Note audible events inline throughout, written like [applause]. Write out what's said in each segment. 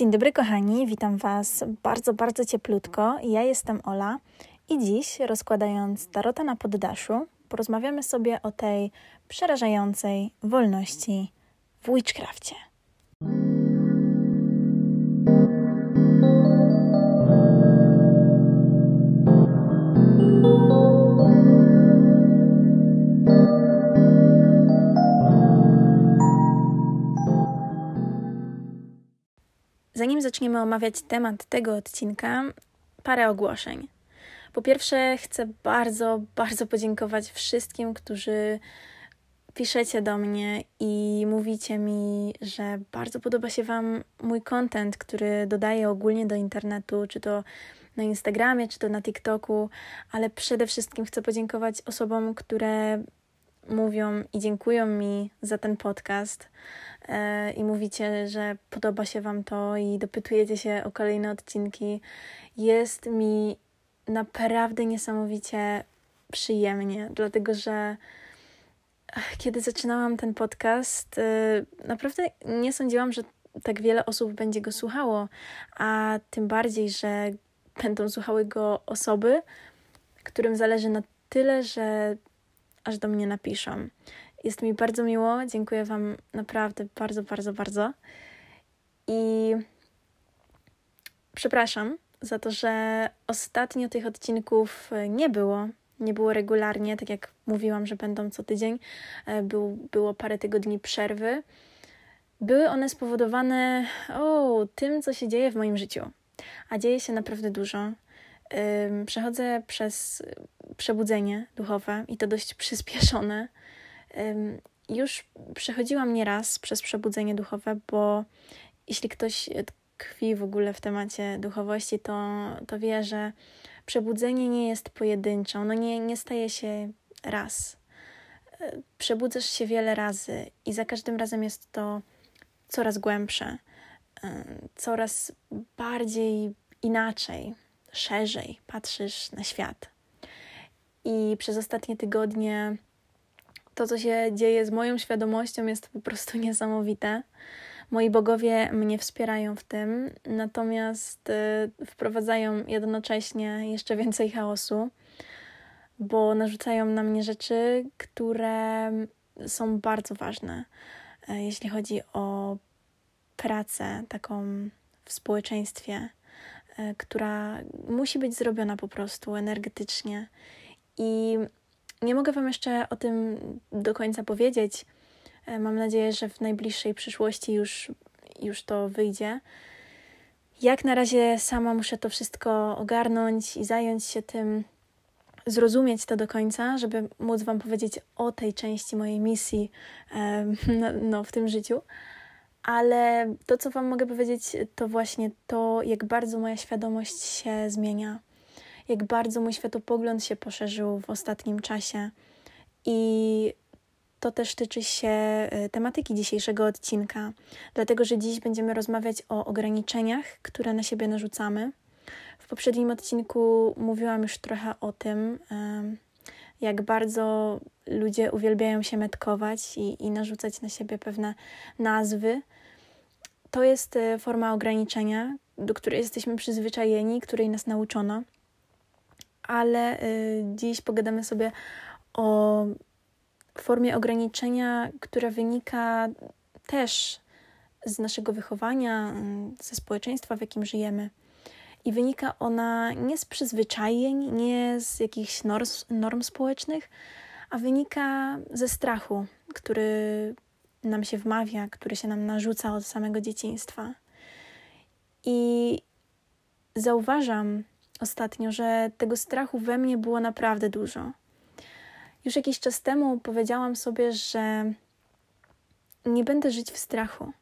Dzień dobry, kochani, witam Was bardzo, bardzo cieplutko. Ja jestem Ola i dziś, rozkładając tarota na poddaszu, porozmawiamy sobie o tej przerażającej wolności w witchcrafcie. Zanim zaczniemy omawiać temat tego odcinka, parę ogłoszeń. Po pierwsze, chcę bardzo, bardzo podziękować wszystkim, którzy piszecie do mnie i mówicie mi, że bardzo podoba się Wam mój content, który dodaję ogólnie do internetu, czy to na Instagramie, czy to na TikToku, ale przede wszystkim chcę podziękować osobom, które mówią i dziękują mi za ten podcast e, i mówicie, że podoba się Wam to i dopytujecie się o kolejne odcinki. Jest mi naprawdę niesamowicie przyjemnie, dlatego że kiedy zaczynałam ten podcast, e, naprawdę nie sądziłam, że tak wiele osób będzie go słuchało, a tym bardziej, że będą słuchały go osoby, którym zależy na tyle, że aż do mnie napiszą. Jest mi bardzo miło, dziękuję Wam naprawdę bardzo, bardzo, bardzo. I przepraszam za to, że ostatnio tych odcinków nie było. Nie było regularnie, tak jak mówiłam, że będą co tydzień. E, był, było parę tygodni przerwy. Były one spowodowane o, tym, co się dzieje w moim życiu. A dzieje się naprawdę dużo. Przechodzę przez przebudzenie duchowe i to dość przyspieszone. Już przechodziłam nieraz przez przebudzenie duchowe, bo jeśli ktoś tkwi w ogóle w temacie duchowości, to, to wie, że przebudzenie nie jest pojedyncze, ono nie, nie staje się raz. E, przebudzasz się wiele razy i za każdym razem jest to coraz głębsze, e, coraz bardziej inaczej, szerzej patrzysz na świat. I przez ostatnie tygodnie to, co się dzieje z moją świadomością, jest po prostu [laughs] niesamowite. Moi bogowie mnie wspierają w tym, natomiast y, wprowadzają jednocześnie jeszcze więcej chaosu, bo narzucają na mnie rzeczy, które są bardzo ważne, y, jeśli chodzi o pracę taką w społeczeństwie, która musi być zrobiona po prostu energetycznie i nie mogę Wam jeszcze o tym do końca powiedzieć. E, mam nadzieję, że w najbliższej przyszłości już, już to wyjdzie. Jak na razie sama muszę to wszystko ogarnąć i zająć się tym, zrozumieć to do końca, żeby móc Wam powiedzieć o tej części mojej misji [laughs] no, no, w tym życiu. Ale to, co Wam mogę powiedzieć, to właśnie to, jak bardzo moja świadomość się zmienia jak bardzo mój światopogląd się poszerzył w ostatnim czasie. I to też tyczy się e, tematyki dzisiejszego odcinka, dlatego że dziś będziemy rozmawiać o ograniczeniach, które na siebie narzucamy. W poprzednim odcinku mówiłam już trochę o tym, jak bardzo ludzie uwielbiają się metkować i, i narzucać na siebie pewne nazwy. To jest e, forma ograniczenia, do której jesteśmy przyzwyczajeni, której nas nauczono ale y, dziś pogadamy sobie o formie ograniczenia, która wynika też z naszego wychowania, y, ze społeczeństwa, w jakim żyjemy. I wynika ona nie z przyzwyczajeń, nie z jakichś norm, norm społecznych, a wynika ze strachu, który nam się wmawia, który się nam narzuca od samego dzieciństwa. I zauważam, ostatnio, że tego strachu we mnie było naprawdę dużo. Już jakiś czas temu powiedziałam sobie, że nie będę żyć w strachu,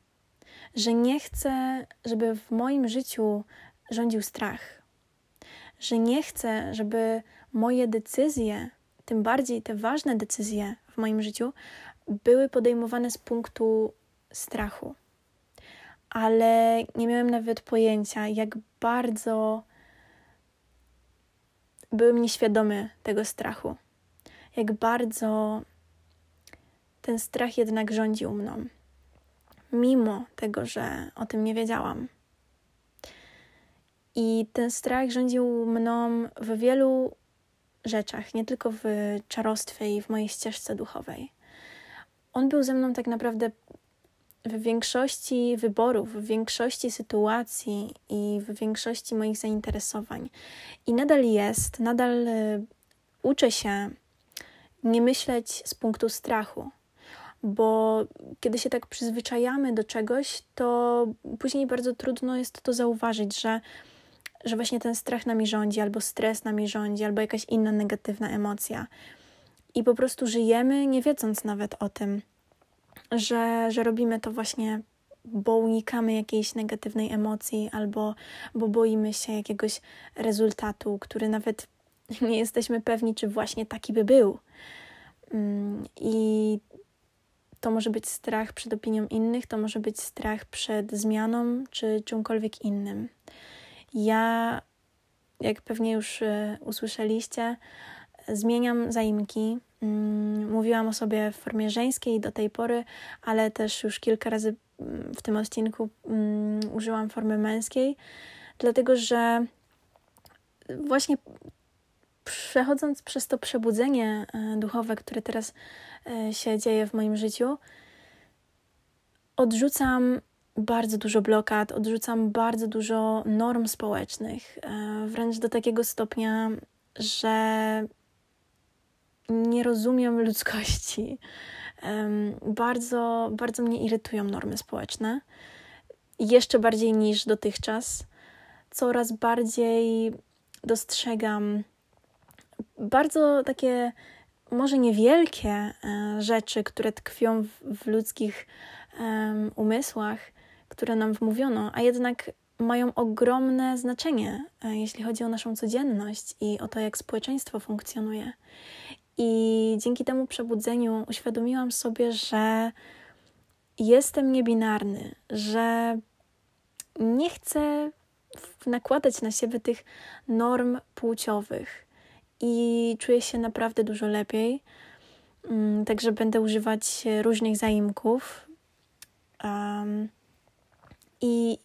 że nie chcę, żeby w moim życiu rządził strach, że nie chcę, żeby moje decyzje, tym bardziej te ważne decyzje w moim życiu, były podejmowane z punktu strachu. Ale nie miałem nawet pojęcia, jak bardzo byłem nieświadomy tego strachu. Jak bardzo ten strach jednak rządził mną, mimo tego, że o tym nie wiedziałam. I ten strach rządził mną w wielu rzeczach, nie tylko w czarostwie i w mojej ścieżce duchowej. On był ze mną tak naprawdę w większości wyborów, w większości sytuacji i w większości moich zainteresowań. I nadal jest, nadal y, uczę się nie myśleć z punktu strachu, bo kiedy się tak przyzwyczajamy do czegoś, to później bardzo trudno jest to zauważyć, że, że właśnie ten strach nami rządzi, albo stres nami rządzi, albo jakaś inna negatywna emocja. I po prostu żyjemy, nie wiedząc nawet o tym że, że robimy to właśnie, bo unikamy jakiejś negatywnej emocji albo bo boimy się jakiegoś rezultatu, który nawet [laughs] nie jesteśmy pewni, czy właśnie taki by był. Mm, I to może być strach przed opinią innych, to może być strach przed zmianą czy czymkolwiek innym. Ja, jak pewnie już e, usłyszeliście, zmieniam zaimki. Mm, mówiłam o sobie w formie żeńskiej do tej pory, ale też już kilka razy mm, w tym odcinku um, użyłam formy męskiej, dlatego że właśnie przechodząc przez to przebudzenie e, duchowe, które teraz e, się dzieje w moim życiu, odrzucam bardzo dużo blokad, odrzucam bardzo dużo norm społecznych, e, wręcz do takiego stopnia, że nie rozumiem ludzkości. Bardzo, bardzo mnie irytują normy społeczne. Jeszcze bardziej niż dotychczas. Coraz bardziej dostrzegam bardzo takie, może niewielkie e, rzeczy, które tkwią w, w ludzkich um, umysłach, które nam wmówiono, a jednak mają ogromne znaczenie, e, jeśli chodzi o naszą codzienność i o to, jak społeczeństwo funkcjonuje. I dzięki temu przebudzeniu uświadomiłam sobie, że jestem niebinarny, że nie chcę nakładać na siebie tych norm płciowych i czuję się naprawdę dużo lepiej. Mm, także będę używać różnych zaimków. Um, I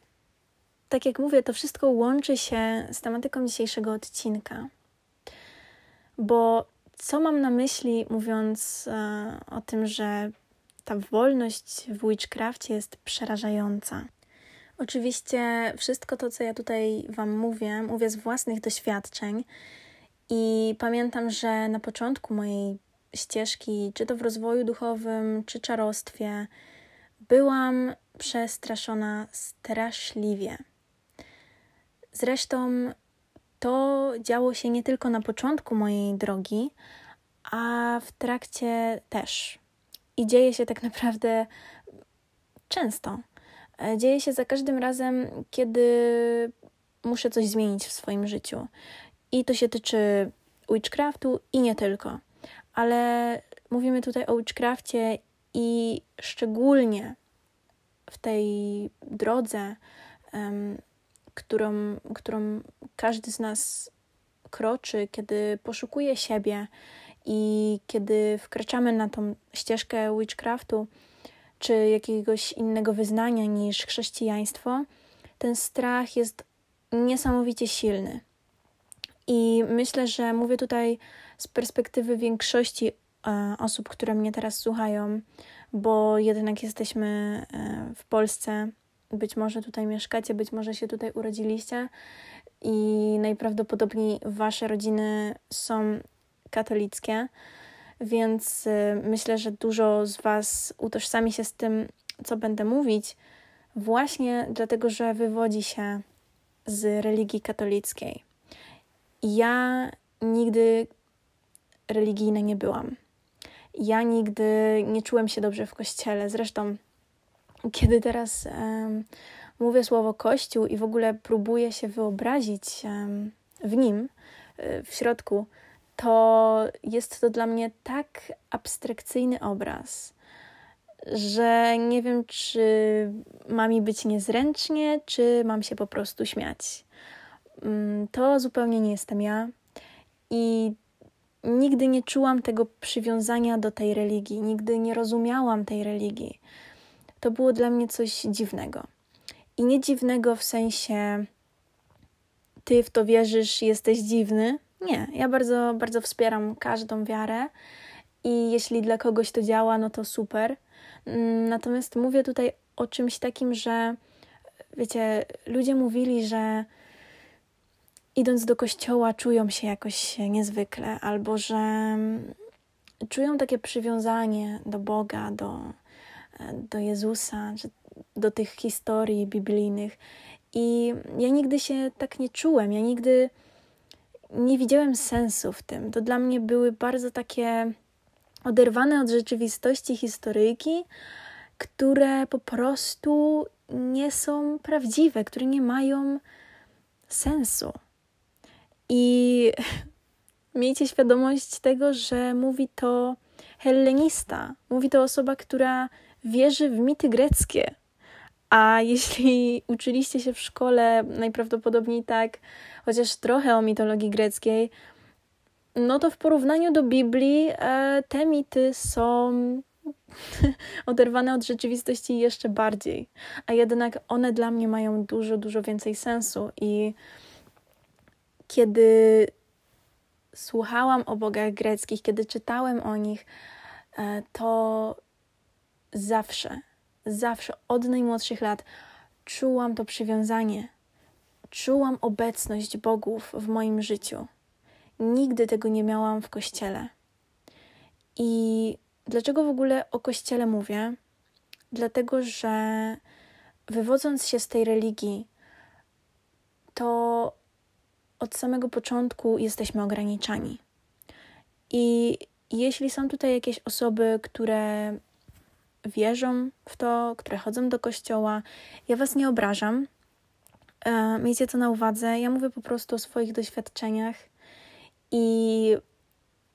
tak jak mówię, to wszystko łączy się z tematyką dzisiejszego odcinka, bo co mam na myśli, mówiąc e, o tym, że ta wolność w witchcraftie jest przerażająca? Oczywiście wszystko to, co ja tutaj Wam mówię, mówię z własnych doświadczeń i pamiętam, że na początku mojej ścieżki, czy to w rozwoju duchowym, czy czarostwie, byłam przestraszona straszliwie. Zresztą to działo się nie tylko na początku mojej drogi, a w trakcie też. I dzieje się tak naprawdę często. E, dzieje się za każdym razem, kiedy muszę coś zmienić w swoim życiu. I to się tyczy witchcraftu i nie tylko. Ale mówimy tutaj o witchcrafcie i szczególnie w tej drodze, um, którą, którą każdy z nas kroczy, kiedy poszukuje siebie i kiedy wkraczamy na tą ścieżkę witchcraftu czy jakiegoś innego wyznania niż chrześcijaństwo, ten strach jest niesamowicie silny. I myślę, że mówię tutaj z perspektywy większości osób, które mnie teraz słuchają, bo jednak jesteśmy e, w Polsce, być może tutaj mieszkacie, być może się tutaj urodziliście i najprawdopodobniej wasze rodziny są katolickie, więc y, myślę, że dużo z was utożsami się z tym, co będę mówić, właśnie dlatego, że wywodzi się z religii katolickiej. Ja nigdy religijna nie byłam. Ja nigdy nie czułem się dobrze w kościele. Zresztą, kiedy teraz um, mówię słowo Kościół i w ogóle próbuję się wyobrazić w nim, y, w środku, to jest to dla mnie tak abstrakcyjny obraz, że nie wiem, czy ma mi być niezręcznie, czy mam się po prostu śmiać. Mm, to zupełnie nie jestem ja i nigdy nie czułam tego przywiązania do tej religii, nigdy nie rozumiałam tej religii. To było dla mnie coś dziwnego. I nie dziwnego w sensie ty w to wierzysz, jesteś dziwny. Nie, ja bardzo, bardzo wspieram każdą wiarę i jeśli dla kogoś to działa, no to super. Natomiast mówię tutaj o czymś takim, że wiecie, ludzie mówili, że idąc do kościoła czują się jakoś niezwykle, albo że czują takie przywiązanie do Boga, do, do Jezusa, do tych historii biblijnych. I ja nigdy się tak nie czułem, ja nigdy nie widziałem sensu w tym. To dla mnie były bardzo takie oderwane od rzeczywistości historyjki, które po prostu nie są prawdziwe, które nie mają sensu. I [laughs] miejcie świadomość tego, że mówi to hellenista, mówi to osoba, która wierzy w mity greckie. A jeśli [laughs] uczyliście się w szkole, najprawdopodobniej tak, chociaż trochę o mitologii greckiej, no to w porównaniu do Biblii e, te mity są [laughs] oderwane od rzeczywistości jeszcze bardziej. A jednak one dla mnie mają dużo, dużo więcej sensu. I kiedy słuchałam o bogach greckich, kiedy czytałem o nich, e, to zawsze, zawsze od najmłodszych lat czułam to przywiązanie, czułam obecność bogów w moim życiu. Nigdy tego nie miałam w kościele. I dlaczego w ogóle o kościele mówię? Dlatego, że wywodząc się z tej religii, to od samego początku jesteśmy ograniczani. I jeśli są tutaj jakieś osoby, które wierzą w to, które chodzą do kościoła, ja Was nie obrażam. E, miejcie to na uwadze. Ja mówię po prostu o swoich doświadczeniach i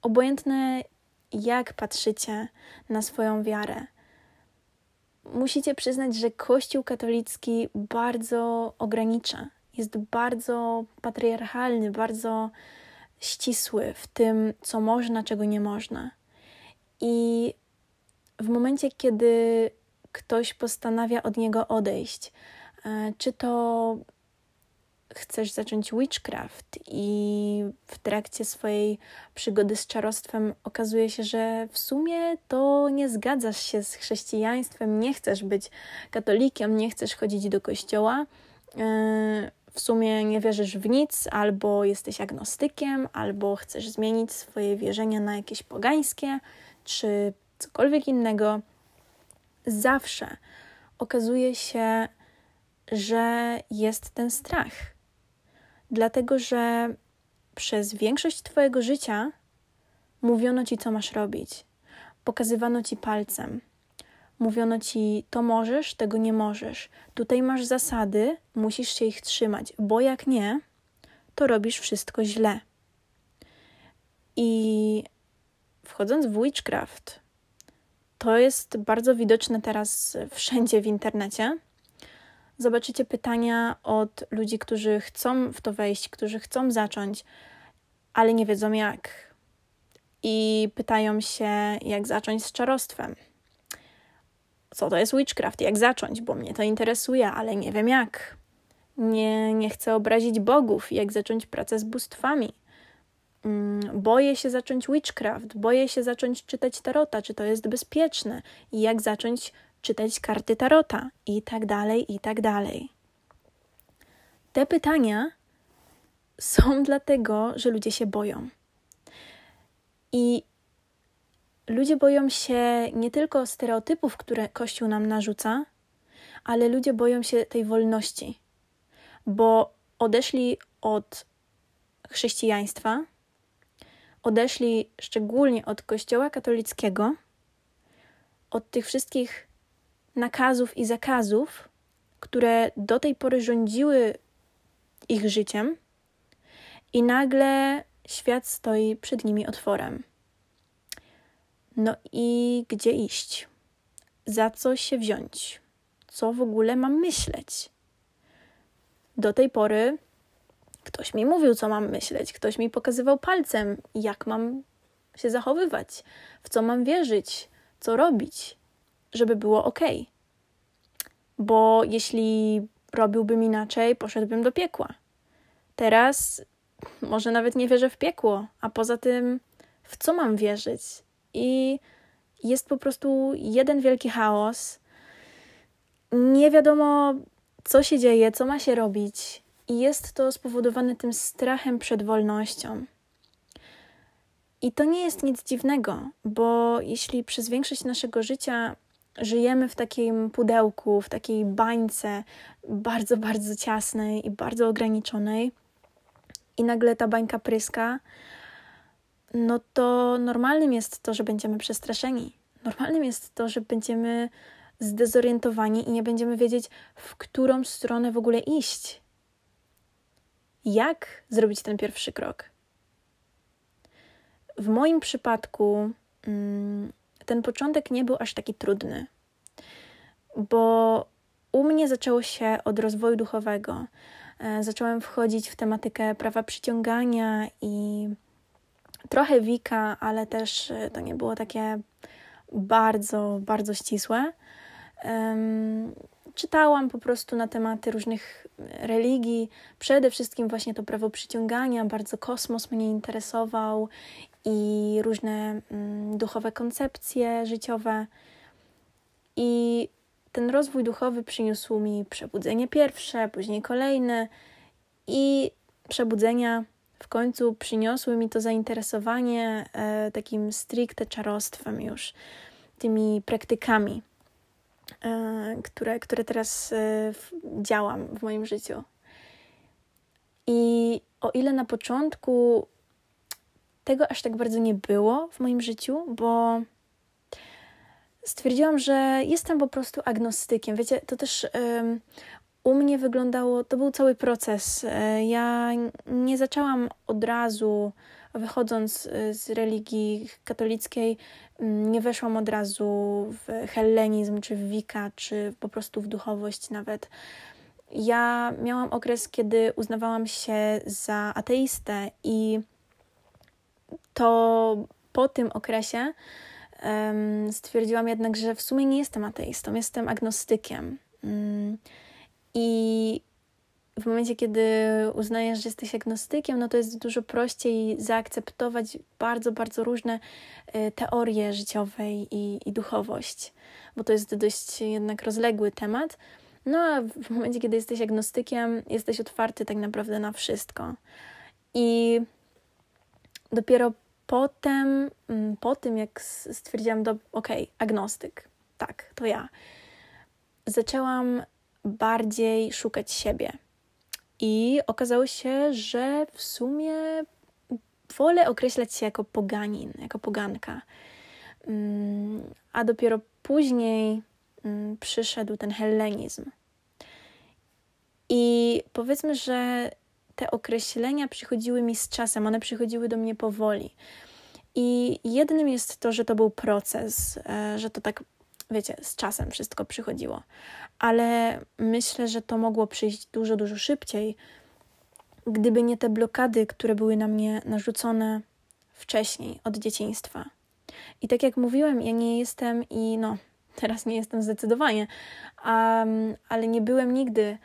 obojętne jak patrzycie na swoją wiarę, musicie przyznać, że Kościół katolicki bardzo ogranicza. Jest bardzo patriarchalny, bardzo ścisły w tym, co można, czego nie można. I w momencie, kiedy ktoś postanawia od niego odejść, e, czy to chcesz zacząć witchcraft i w trakcie swojej przygody z czarostwem okazuje się, że w sumie to nie zgadzasz się z chrześcijaństwem, nie chcesz być katolikiem, nie chcesz chodzić do kościoła, e, w sumie nie wierzysz w nic, albo jesteś agnostykiem, albo chcesz zmienić swoje wierzenia na jakieś pogańskie, czy cokolwiek innego, zawsze okazuje się, że jest ten strach. Dlatego że przez większość Twojego życia mówiono Ci, co masz robić, pokazywano Ci palcem. Mówiono ci, to możesz, tego nie możesz. Tutaj masz zasady, musisz się ich trzymać, bo jak nie, to robisz wszystko źle. I wchodząc w witchcraft, to jest bardzo widoczne teraz wszędzie w internecie zobaczycie pytania od ludzi, którzy chcą w to wejść, którzy chcą zacząć, ale nie wiedzą jak. I pytają się, jak zacząć z czarostwem. Co to jest witchcraft? Jak zacząć? Bo mnie to interesuje, ale nie wiem jak. Nie, nie chcę obrazić bogów. Jak zacząć pracę z bóstwami? Mm, boję się zacząć witchcraft, boję się zacząć czytać tarota, czy to jest bezpieczne i jak zacząć czytać karty tarota i tak dalej, i tak dalej. Te pytania są [laughs] dlatego, że ludzie się boją. I ludzie boją się nie tylko stereotypów, które Kościół nam narzuca, ale ludzie boją się tej wolności, bo odeszli od chrześcijaństwa, odeszli szczególnie od Kościoła katolickiego, od tych wszystkich nakazów i zakazów, które do tej pory rządziły ich życiem, i nagle świat stoi przed nimi otworem. No i gdzie iść? Za co się wziąć? Co w ogóle mam myśleć? Do tej pory ktoś mi mówił, co mam myśleć, ktoś mi pokazywał palcem, jak mam się zachowywać, w co mam wierzyć, co robić żeby było ok. Bo jeśli robiłbym inaczej, poszedłbym do piekła. Teraz może nawet nie wierzę w piekło, a poza tym w co mam wierzyć? I jest po prostu jeden wielki chaos. Nie wiadomo, co się dzieje, co ma się robić, i jest to spowodowane tym strachem przed wolnością. I to nie jest nic dziwnego, bo jeśli przez większość naszego życia żyjemy w takim pudełku, w takiej bańce bardzo, bardzo ciasnej i bardzo ograniczonej, i nagle ta bańka pryska, no to normalnym jest to, że będziemy przestraszeni. Normalnym jest to, że będziemy zdezorientowani i nie będziemy wiedzieć, w którą stronę w ogóle iść. Jak zrobić ten pierwszy krok? W moim przypadku mm, ten początek nie był aż taki trudny, bo u mnie zaczęło się od rozwoju duchowego. E, zacząłem wchodzić w tematykę prawa przyciągania i trochę wika, ale też e, to nie było takie bardzo, bardzo ścisłe. Czytałam po prostu na tematy różnych religii, przede wszystkim właśnie to prawo przyciągania, bardzo kosmos mnie interesował i różne mm, duchowe koncepcje życiowe. I ten rozwój duchowy przyniósł mi przebudzenie pierwsze, później kolejne i przebudzenia w końcu przyniosły mi to zainteresowanie e, takim stricte czarostwem już, tymi praktykami, e, które, które teraz e, działam w moim życiu. I o ile na początku tego aż tak bardzo nie było w moim życiu, bo stwierdziłam, że jestem po prostu agnostykiem. Wiecie, to też u mnie wyglądało, to był cały proces. E, ja nie zaczęłam od razu, wychodząc e, z religii katolickiej, nie weszłam od razu w hellenizm, czy w wika, czy po prostu w duchowość nawet. Ja miałam okres, kiedy uznawałam się za ateistę, i to po tym okresie stwierdziłam jednak, że w sumie nie jestem ateistą, jestem agnostykiem. Um, I w momencie, kiedy uznajesz, że jesteś agnostykiem, no to jest dużo prościej zaakceptować bardzo, bardzo różne y, teorie życiowe i, i duchowość, bo to jest dość jednak rozległy temat. No a w momencie, kiedy jesteś agnostykiem, jesteś otwarty tak naprawdę na wszystko. I dopiero potem, mm, po tym jak stwierdziłam, do, okay, agnostyk, tak, to ja, zaczęłam bardziej szukać siebie. I okazało się, że w sumie wolę określać się jako poganin, jako poganka. Mm, a dopiero później mm, przyszedł ten hellenizm. I powiedzmy, że te określenia przychodziły mi z czasem, one przychodziły do mnie powoli. I jednym jest to, że to był proces, e, że to tak, wiecie, z czasem wszystko przychodziło. Ale myślę, że to mogło przyjść dużo, dużo szybciej, gdyby nie te blokady, które były na mnie narzucone wcześniej, od dzieciństwa. I tak jak mówiłem, ja nie jestem i no, [laughs] teraz nie jestem zdecydowanie, um, ale nie byłem nigdy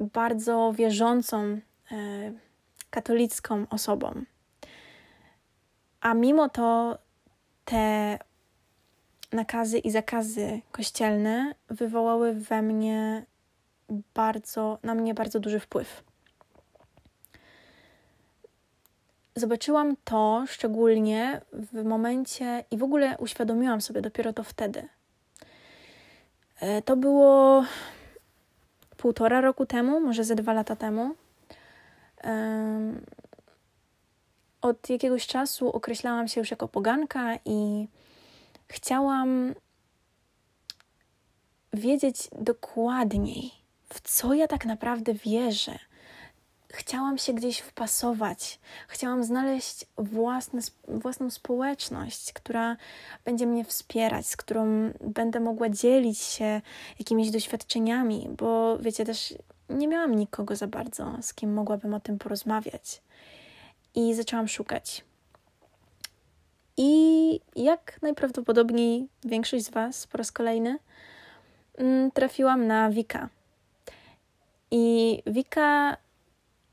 bardzo wierzącą E, katolicką osobą. A mimo to te nakazy i zakazy kościelne wywołały we mnie bardzo, na mnie bardzo duży wpływ. Zobaczyłam to szczególnie w momencie i w ogóle uświadomiłam sobie dopiero to wtedy. E, to było półtora roku temu, może ze dwa lata temu od jakiegoś czasu określałam się już jako poganka i chciałam wiedzieć dokładniej, w co ja tak naprawdę wierzę. Chciałam się gdzieś wpasować, chciałam znaleźć własne, własną społeczność, która będzie mnie wspierać, z którą będę mogła dzielić się jakimiś doświadczeniami, bo wiecie, też nie miałam nikogo za bardzo, z kim mogłabym o tym porozmawiać. I zaczęłam szukać. I jak najprawdopodobniej większość z Was po raz kolejny mm, trafiłam na Wika. I Wika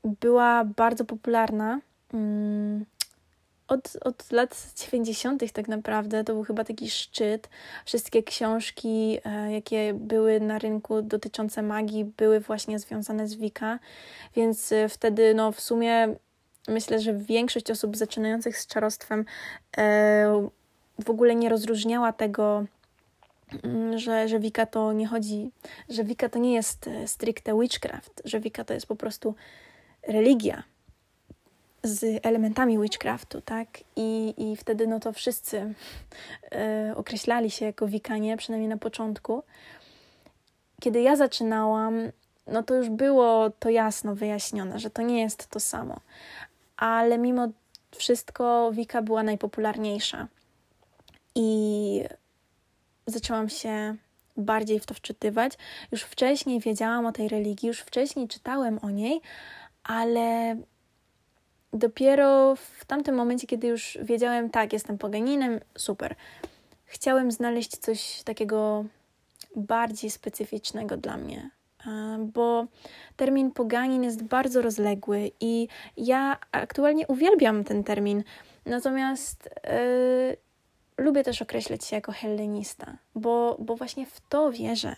była bardzo popularna. Mm, od, od lat 90. tak naprawdę to był chyba taki szczyt. Wszystkie książki, e, jakie były na rynku dotyczące magii, były właśnie związane z Wika, więc e, wtedy no w sumie myślę, że większość osób zaczynających z czarostwem e, w ogóle nie rozróżniała tego, mm, że, że Wika to nie chodzi, że Wika to nie jest stricte witchcraft, że Wika to jest po prostu religia z elementami witchcraftu, tak? I, i wtedy no to wszyscy e, określali się jako wikanie, przynajmniej na początku. Kiedy ja zaczynałam, no to już było to jasno wyjaśnione, że to nie jest to samo. Ale mimo wszystko Wika była najpopularniejsza. I zaczęłam się bardziej w to wczytywać. Już wcześniej wiedziałam o tej religii, już wcześniej czytałem o niej, ale dopiero w tamtym momencie, kiedy już wiedziałem, tak, jestem poganinem, super. Chciałem znaleźć coś takiego bardziej specyficznego dla mnie, bo termin poganin jest bardzo rozległy i ja aktualnie uwielbiam ten termin, natomiast yy, lubię też określać się jako hellenista, bo, bo właśnie w to wierzę.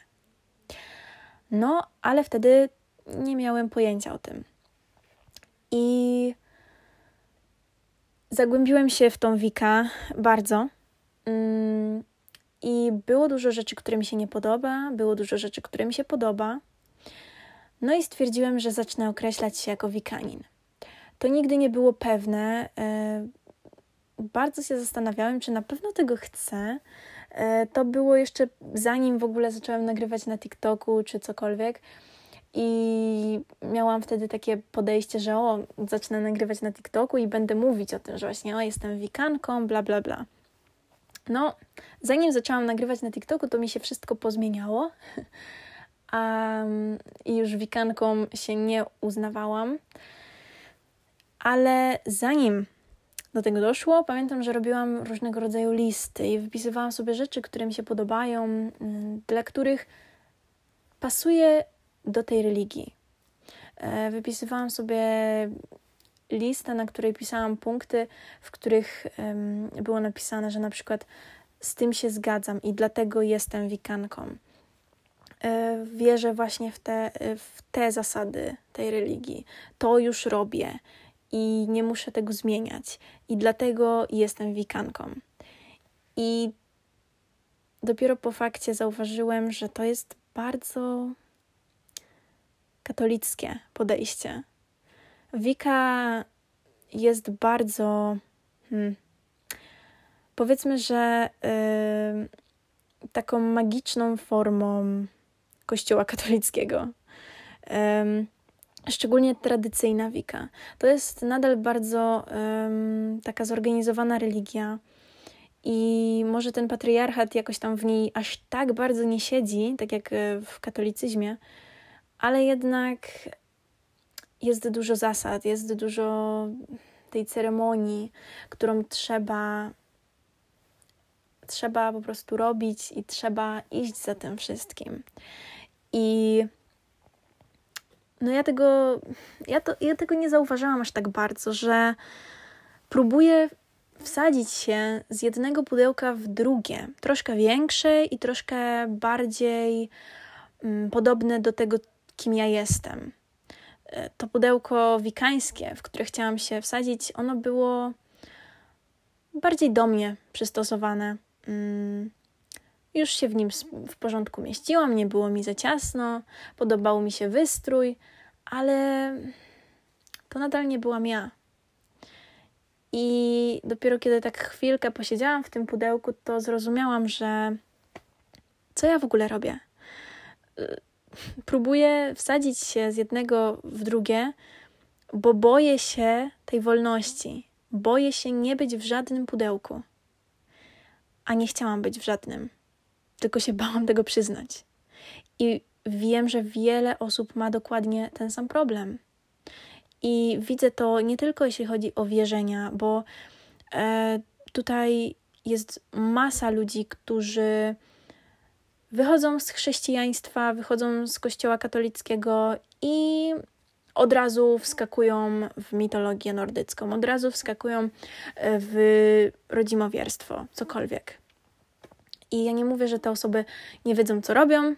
No, ale wtedy nie miałem pojęcia o tym. I zagłębiłem się w tą Wika bardzo. Mm, I było dużo rzeczy, które mi się nie podoba, było dużo rzeczy, które mi się podoba. No i stwierdziłem, że zacznę określać się jako wikanin. To nigdy nie było pewne. E, bardzo się zastanawiałem, czy na pewno tego chcę. E, to było jeszcze zanim w ogóle zacząłem nagrywać na TikToku czy cokolwiek. I miałam wtedy takie podejście, że o, zacznę nagrywać na TikToku i będę mówić o tym, że właśnie o, jestem wikanką, bla, bla, bla. No, zanim zaczęłam nagrywać na TikToku, to mi się wszystko pozmieniało. [laughs] Um, I już wikanką się nie uznawałam. Ale zanim do tego doszło, pamiętam, że robiłam różnego rodzaju listy i wypisywałam sobie rzeczy, które mi się podobają, dla których pasuje do tej religii. E, wypisywałam sobie listę, na której pisałam punkty, w których było napisane, że na przykład z tym się zgadzam i dlatego jestem wikanką. E, wierzę właśnie w te, w te zasady tej religii. To już robię i nie muszę tego zmieniać, i dlatego jestem wikanką. I dopiero po fakcie zauważyłem, że to jest bardzo katolickie podejście. Wika jest bardzo. Hmm, powiedzmy, że y, taką magiczną formą Kościoła katolickiego. Y, szczególnie tradycyjna Wika. To jest nadal bardzo y, taka zorganizowana religia. I może ten patriarchat jakoś tam w niej aż tak bardzo nie siedzi, tak jak w katolicyzmie, ale jednak jest dużo zasad, jest dużo tej ceremonii, którą trzeba trzeba po prostu robić i trzeba iść za tym wszystkim. I no ja tego ja, to, ja tego nie zauważałam aż tak bardzo, że próbuję wsadzić się z jednego pudełka w drugie, troszkę większe i troszkę bardziej mm, podobne do tego, kim ja jestem. E, to pudełko wikańskie, w które chciałam się wsadzić, ono było bardziej do mnie przystosowane. Mm, już się w nim w porządku mieściłam, nie było mi za ciasno, podobał mi się wystrój, ale to nadal nie byłam ja. I dopiero kiedy tak chwilkę posiedziałam w tym pudełku, to zrozumiałam, że co ja w ogóle robię próbuję wsadzić się z jednego w drugie, bo boję się tej wolności. Boję się nie być w żadnym pudełku. A nie chciałam być w żadnym, tylko się bałam tego przyznać. I wiem, że wiele osób ma dokładnie ten sam problem. I widzę to nie tylko jeśli chodzi o wierzenia, bo e, tutaj jest masa ludzi, którzy wychodzą z chrześcijaństwa, wychodzą z kościoła katolickiego i od razu wskakują w mitologię nordycką, od razu wskakują e, w rodzimowierstwo, cokolwiek. I ja nie mówię, że te osoby nie wiedzą, co robią.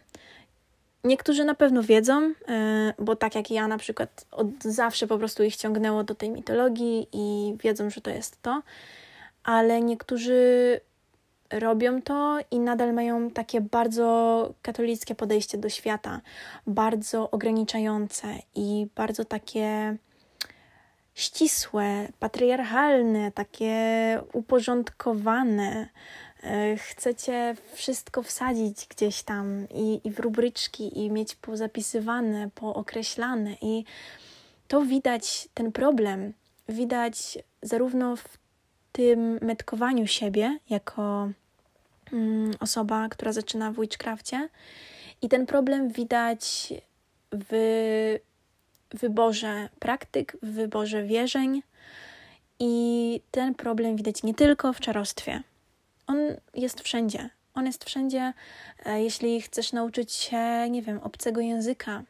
Niektórzy na pewno wiedzą, e, bo tak jak ja na przykład od zawsze po prostu ich ciągnęło do tej mitologii i wiedzą, że to jest to, ale niektórzy robią to i nadal mają takie bardzo katolickie podejście do świata, bardzo ograniczające i bardzo takie ścisłe, patriarchalne, takie uporządkowane. E, chcecie wszystko wsadzić gdzieś tam i, i w rubryczki, i mieć pozapisywane, pookreślane, i to widać ten problem. Widać zarówno w tym metkowaniu siebie jako mm, osoba, która zaczyna w Witchcrafcie. I ten problem widać w wyborze praktyk, w wyborze wierzeń. I ten problem widać nie tylko w czarostwie. On jest wszędzie. On jest wszędzie, e, jeśli chcesz nauczyć się, nie wiem, obcego języka.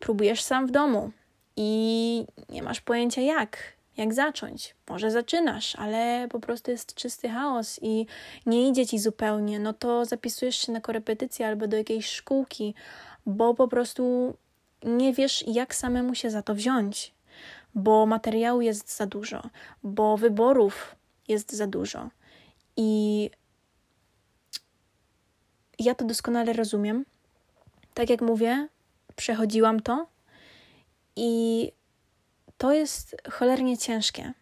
Próbujesz sam w domu i nie masz pojęcia jak jak zacząć. Może zaczynasz, ale po prostu jest czysty chaos i nie idzie ci zupełnie, no to zapisujesz się na korepetycję albo do jakiejś szkółki, bo po prostu nie wiesz, jak samemu się za to wziąć, bo materiału jest za dużo, bo wyborów jest za dużo. I ja to doskonale rozumiem. Tak jak mówię, przechodziłam to i to jest cholernie ciężkie.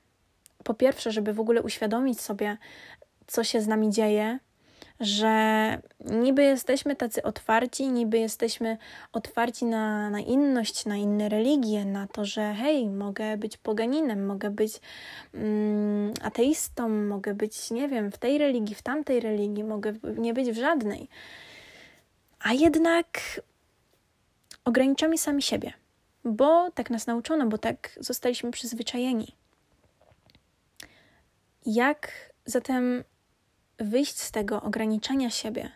Po pierwsze, żeby w ogóle uświadomić sobie, co się z nami dzieje, że niby jesteśmy tacy otwarci, niby jesteśmy otwarci na, na inność, na inne religie, na to, że hej, mogę być poganinem, mogę być mm, ateistą, mogę być, nie wiem, w tej religii, w tamtej religii, mogę nie być w żadnej. A jednak ograniczamy sami siebie bo tak nas nauczono, bo tak zostaliśmy przyzwyczajeni. Jak zatem wyjść z tego ograniczania siebie?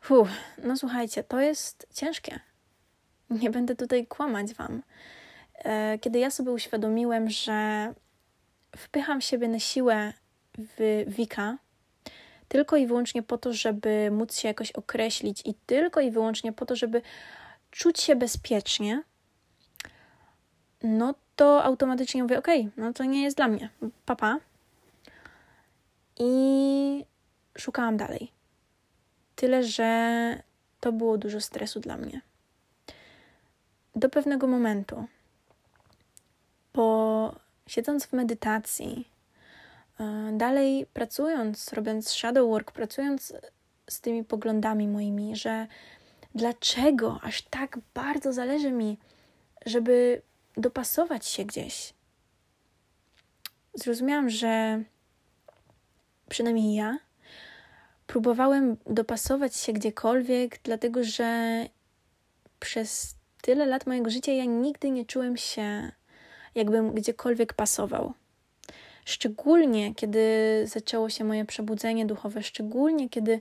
Fuh, no słuchajcie, to jest ciężkie. Nie będę tutaj kłamać Wam. E, kiedy ja sobie uświadomiłem, że wpycham siebie na siłę w Wika, tylko i wyłącznie po to, żeby móc się jakoś określić i tylko i wyłącznie po to, żeby czuć się bezpiecznie, no to automatycznie mówię, ok, no to nie jest dla mnie, papa. I szukałam dalej. Tyle, że to było dużo stresu dla mnie. Do pewnego momentu, po siedząc w medytacji, e, dalej pracując, robiąc shadow work, pracując z tymi poglądami moimi, że dlaczego aż tak bardzo zależy mi, żeby dopasować się gdzieś. Zrozumiałam, że przynajmniej ja próbowałem dopasować się gdziekolwiek, dlatego że przez tyle lat mojego życia ja nigdy nie czułem się, jakbym gdziekolwiek pasował. Szczególnie kiedy zaczęło się moje przebudzenie duchowe, szczególnie kiedy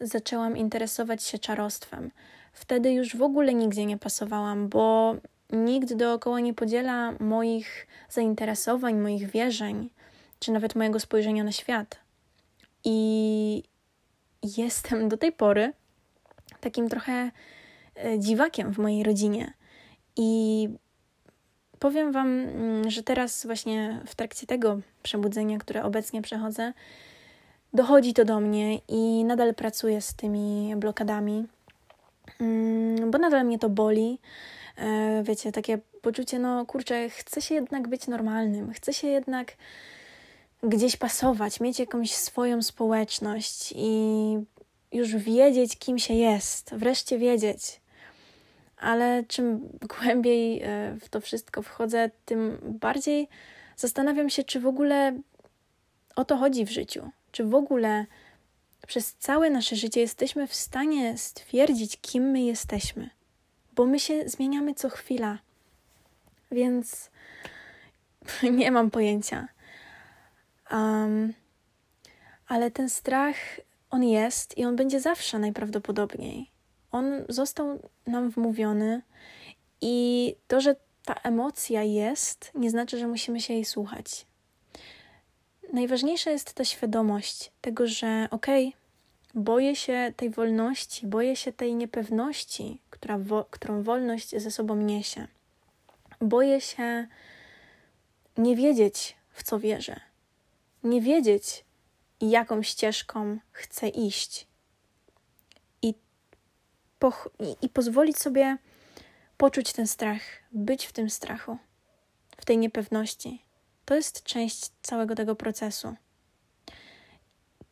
zaczęłam interesować się czarostwem. Wtedy już w ogóle nigdzie nie pasowałam, bo nikt dookoła nie podziela moich zainteresowań, moich wierzeń, czy nawet mojego spojrzenia na świat. I jestem do tej pory takim trochę e, dziwakiem w mojej rodzinie. I powiem Wam, mm, że teraz, właśnie w trakcie tego przebudzenia, które obecnie przechodzę, dochodzi to do mnie i nadal pracuję z tymi blokadami, mm, bo nadal mnie to boli. E, wiecie, takie poczucie, no kurczę, chcę się jednak być normalnym, chcę się jednak gdzieś pasować, mieć jakąś swoją społeczność i już wiedzieć, kim się jest, wreszcie wiedzieć. Ale czym [laughs] głębiej e, w to wszystko wchodzę, tym bardziej zastanawiam się, czy w ogóle o to chodzi w życiu. Czy w ogóle przez całe nasze życie jesteśmy w stanie stwierdzić, kim my jesteśmy bo my się zmieniamy co chwila. Więc [laughs] nie mam pojęcia. Um, ale ten strach, on jest i on będzie zawsze najprawdopodobniej. On został nam wmówiony I to, że ta emocja jest, nie znaczy, że musimy się jej słuchać. Najważniejsza jest ta świadomość tego, że okej, okay, boję się tej wolności, boję się tej niepewności, która wo którą wolność ze sobą niesie. Boję się nie wiedzieć, w co wierzę, nie wiedzieć, jaką ścieżką chcę iść. I, i, i pozwolić sobie poczuć ten strach, być w tym strachu, w tej niepewności. To jest część całego tego procesu.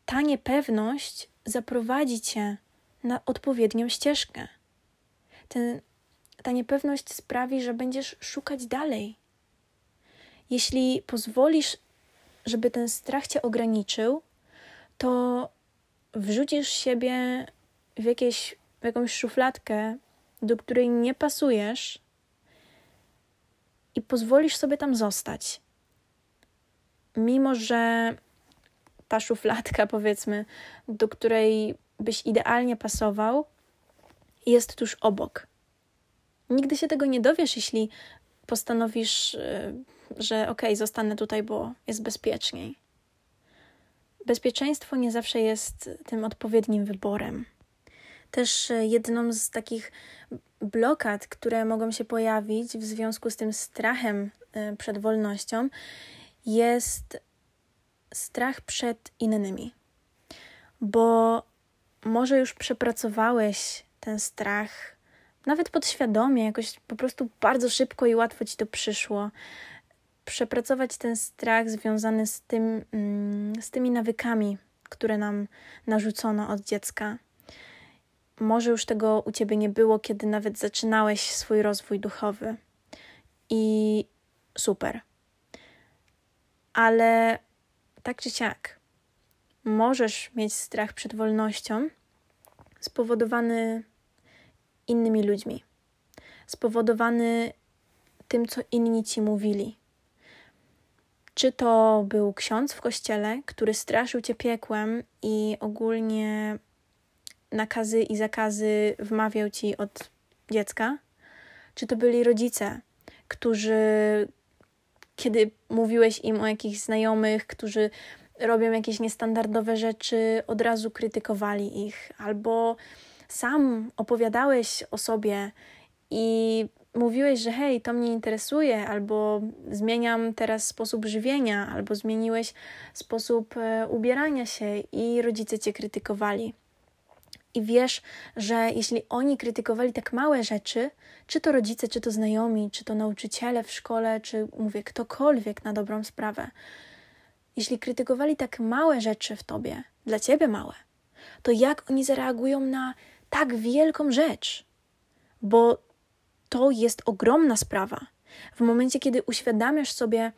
Ta niepewność zaprowadzi cię na odpowiednią ścieżkę. Ten, ta niepewność sprawi, że będziesz szukać dalej. Jeśli pozwolisz, żeby ten strach cię ograniczył, to wrzucisz siebie w, jakieś, w jakąś szufladkę, do której nie pasujesz i pozwolisz sobie tam zostać. Mimo, że ta szufladka, [laughs] powiedzmy, do której byś idealnie pasował, jest tuż obok. Nigdy się tego nie dowiesz, jeśli postanowisz, y, że okej, okay, zostanę tutaj, bo jest bezpieczniej. Bezpieczeństwo nie zawsze jest tym odpowiednim wyborem. Też y, jedną z takich blokad, które mogą się pojawić w związku z tym strachem y, przed wolnością, jest strach przed innymi. Bo może już przepracowałeś ten strach, nawet podświadomie, jakoś po prostu bardzo szybko i łatwo ci to przyszło. Przepracować ten strach związany z, tym, mm, z tymi nawykami, które nam narzucono od dziecka. Może już tego u ciebie nie było, kiedy nawet zaczynałeś swój rozwój duchowy. I super. Ale tak czy siak, możesz mieć strach przed wolnością spowodowany innymi ludźmi, spowodowany tym, co inni ci mówili. Czy to był ksiądz w kościele, który straszył cię piekłem i ogólnie nakazy i zakazy wmawiał ci od dziecka? Czy to byli rodzice, którzy kiedy mówiłeś im o jakichś znajomych, którzy robią jakieś niestandardowe rzeczy, od razu krytykowali ich, albo sam opowiadałeś o sobie i mówiłeś, że hej, to mnie interesuje, albo zmieniam teraz sposób żywienia, albo zmieniłeś sposób e, ubierania się i rodzice cię krytykowali. I wiesz, że jeśli oni krytykowali tak małe rzeczy, czy to rodzice, czy to znajomi, czy to nauczyciele w szkole, czy mówię ktokolwiek na dobrą sprawę, jeśli krytykowali tak małe rzeczy w tobie, dla ciebie małe, to jak oni zareagują na tak wielką rzecz? Bo to jest ogromna sprawa. W momencie, kiedy uświadamiasz sobie,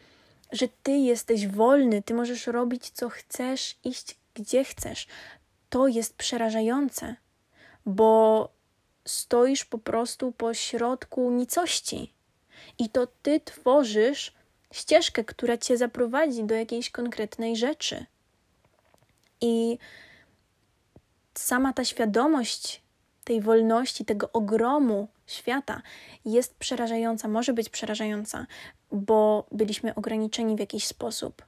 że ty jesteś wolny, ty możesz robić co chcesz, iść gdzie chcesz, to jest przerażające, bo stoisz po prostu po środku nicości i to ty tworzysz ścieżkę, która cię zaprowadzi do jakiejś konkretnej rzeczy. I sama ta świadomość tej wolności, tego ogromu świata jest przerażająca, może być przerażająca, bo byliśmy ograniczeni w jakiś sposób.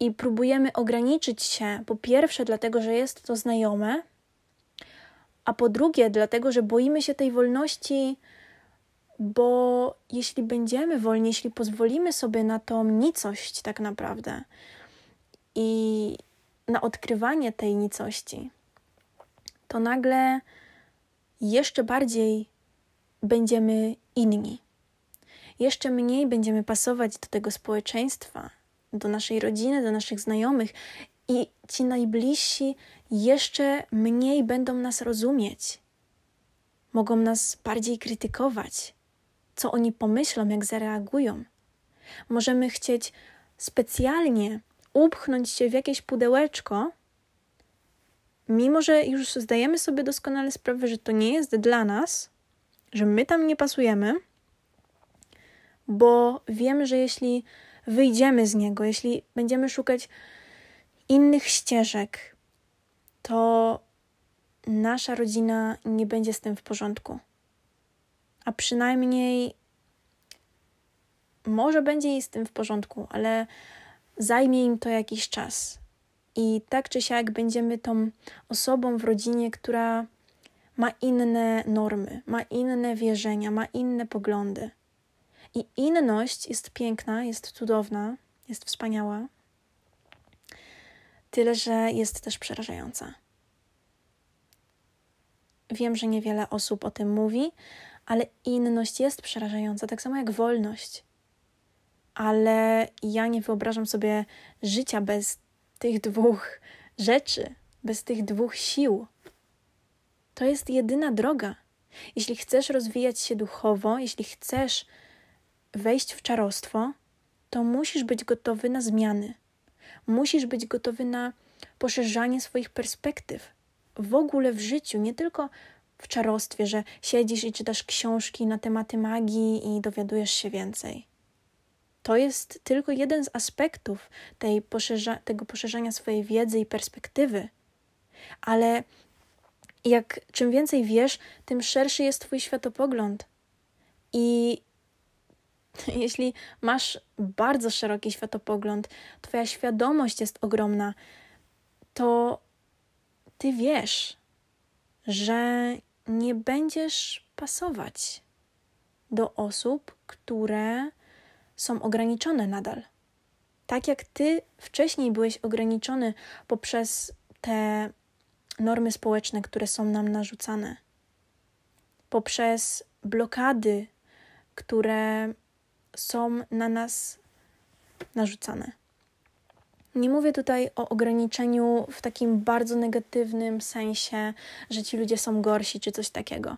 I próbujemy ograniczyć się, po pierwsze, dlatego, że jest to znajome, a po drugie, dlatego, że boimy się tej wolności, bo jeśli będziemy wolni, jeśli pozwolimy sobie na tą nicość, tak naprawdę, i na odkrywanie tej nicości, to nagle jeszcze bardziej będziemy inni. Jeszcze mniej będziemy pasować do tego społeczeństwa, do naszej rodziny, do naszych znajomych i ci najbliżsi jeszcze mniej będą nas rozumieć. Mogą nas bardziej krytykować, co oni pomyślą, jak zareagują. Możemy chcieć specjalnie upchnąć się w jakieś pudełeczko, mimo że już zdajemy sobie doskonale sprawę, że to nie jest dla nas, że my tam nie pasujemy, bo wiemy, że jeśli wyjdziemy z niego, jeśli będziemy szukać innych ścieżek, to nasza rodzina nie będzie z tym w porządku. a przynajmniej może będzie jej z tym w porządku, ale zajmie im to jakiś czas. I tak czy siak będziemy tą osobą w rodzinie, która ma inne normy, ma inne wierzenia, ma inne poglądy. I inność jest piękna, jest cudowna, jest wspaniała, tyle że jest też przerażająca. Wiem, że niewiele osób o tym mówi, ale inność jest przerażająca, tak samo jak wolność. Ale ja nie wyobrażam sobie życia bez tych dwóch rzeczy, bez tych dwóch sił. To jest jedyna droga. Jeśli chcesz rozwijać się duchowo, jeśli chcesz wejść w czarostwo, to musisz być gotowy na zmiany. Musisz być gotowy na poszerzanie swoich perspektyw w ogóle w życiu, nie tylko w czarostwie, że siedzisz i czytasz książki na tematy magii i dowiadujesz się więcej. To jest tylko jeden z aspektów tej poszerza tego poszerzania swojej wiedzy i perspektywy. Ale jak czym więcej wiesz, tym szerszy jest Twój światopogląd. I [laughs] jeśli masz bardzo szeroki światopogląd, Twoja świadomość jest ogromna, to Ty wiesz, że nie będziesz pasować do osób, które są ograniczone nadal. Tak jak ty wcześniej byłeś ograniczony poprzez te normy społeczne, które są nam narzucane, poprzez blokady, które są na nas narzucane. Nie mówię tutaj o ograniczeniu w takim bardzo negatywnym sensie, że ci ludzie są gorsi czy coś takiego.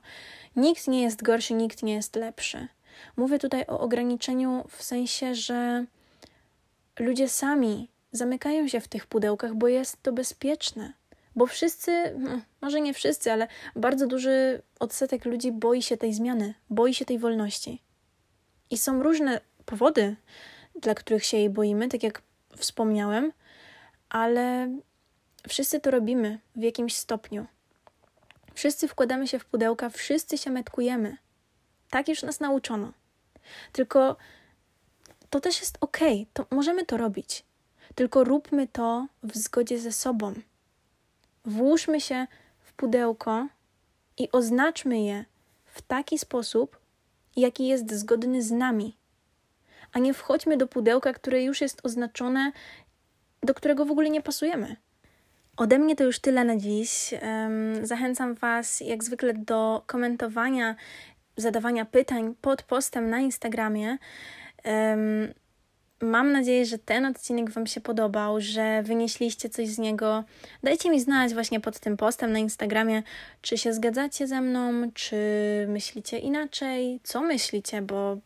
Nikt nie jest gorszy, nikt nie jest lepszy. Mówię tutaj o ograniczeniu w sensie, że ludzie sami zamykają się w tych pudełkach, bo jest to bezpieczne. Bo wszyscy, no, może nie wszyscy, ale bardzo duży odsetek ludzi boi się tej zmiany, boi się tej wolności. I są różne powody, dla których się jej boimy, tak jak wspomniałem, ale wszyscy to robimy w jakimś stopniu. Wszyscy wkładamy się w pudełka, wszyscy się metkujemy. Tak już nas nauczono. Tylko to też jest ok, to możemy to robić. Tylko róbmy to w zgodzie ze sobą. Włóżmy się w pudełko i oznaczmy je w taki sposób, jaki jest zgodny z nami, a nie wchodźmy do pudełka, które już jest oznaczone, do którego w ogóle nie pasujemy. Ode mnie to już tyle na dziś. Zachęcam Was jak zwykle do komentowania, zadawania pytań pod postem na Instagramie. Mam nadzieję, że ten odcinek Wam się podobał, że wynieśliście coś z niego. Dajcie mi znać właśnie pod tym postem na Instagramie, czy się zgadzacie ze mną, czy myślicie inaczej, co myślicie, bo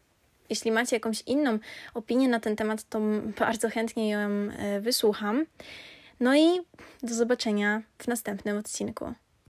jeśli macie jakąś inną opinię na ten temat, to bardzo chętnie ją e, wysłucham. No i do zobaczenia w następnym odcinku.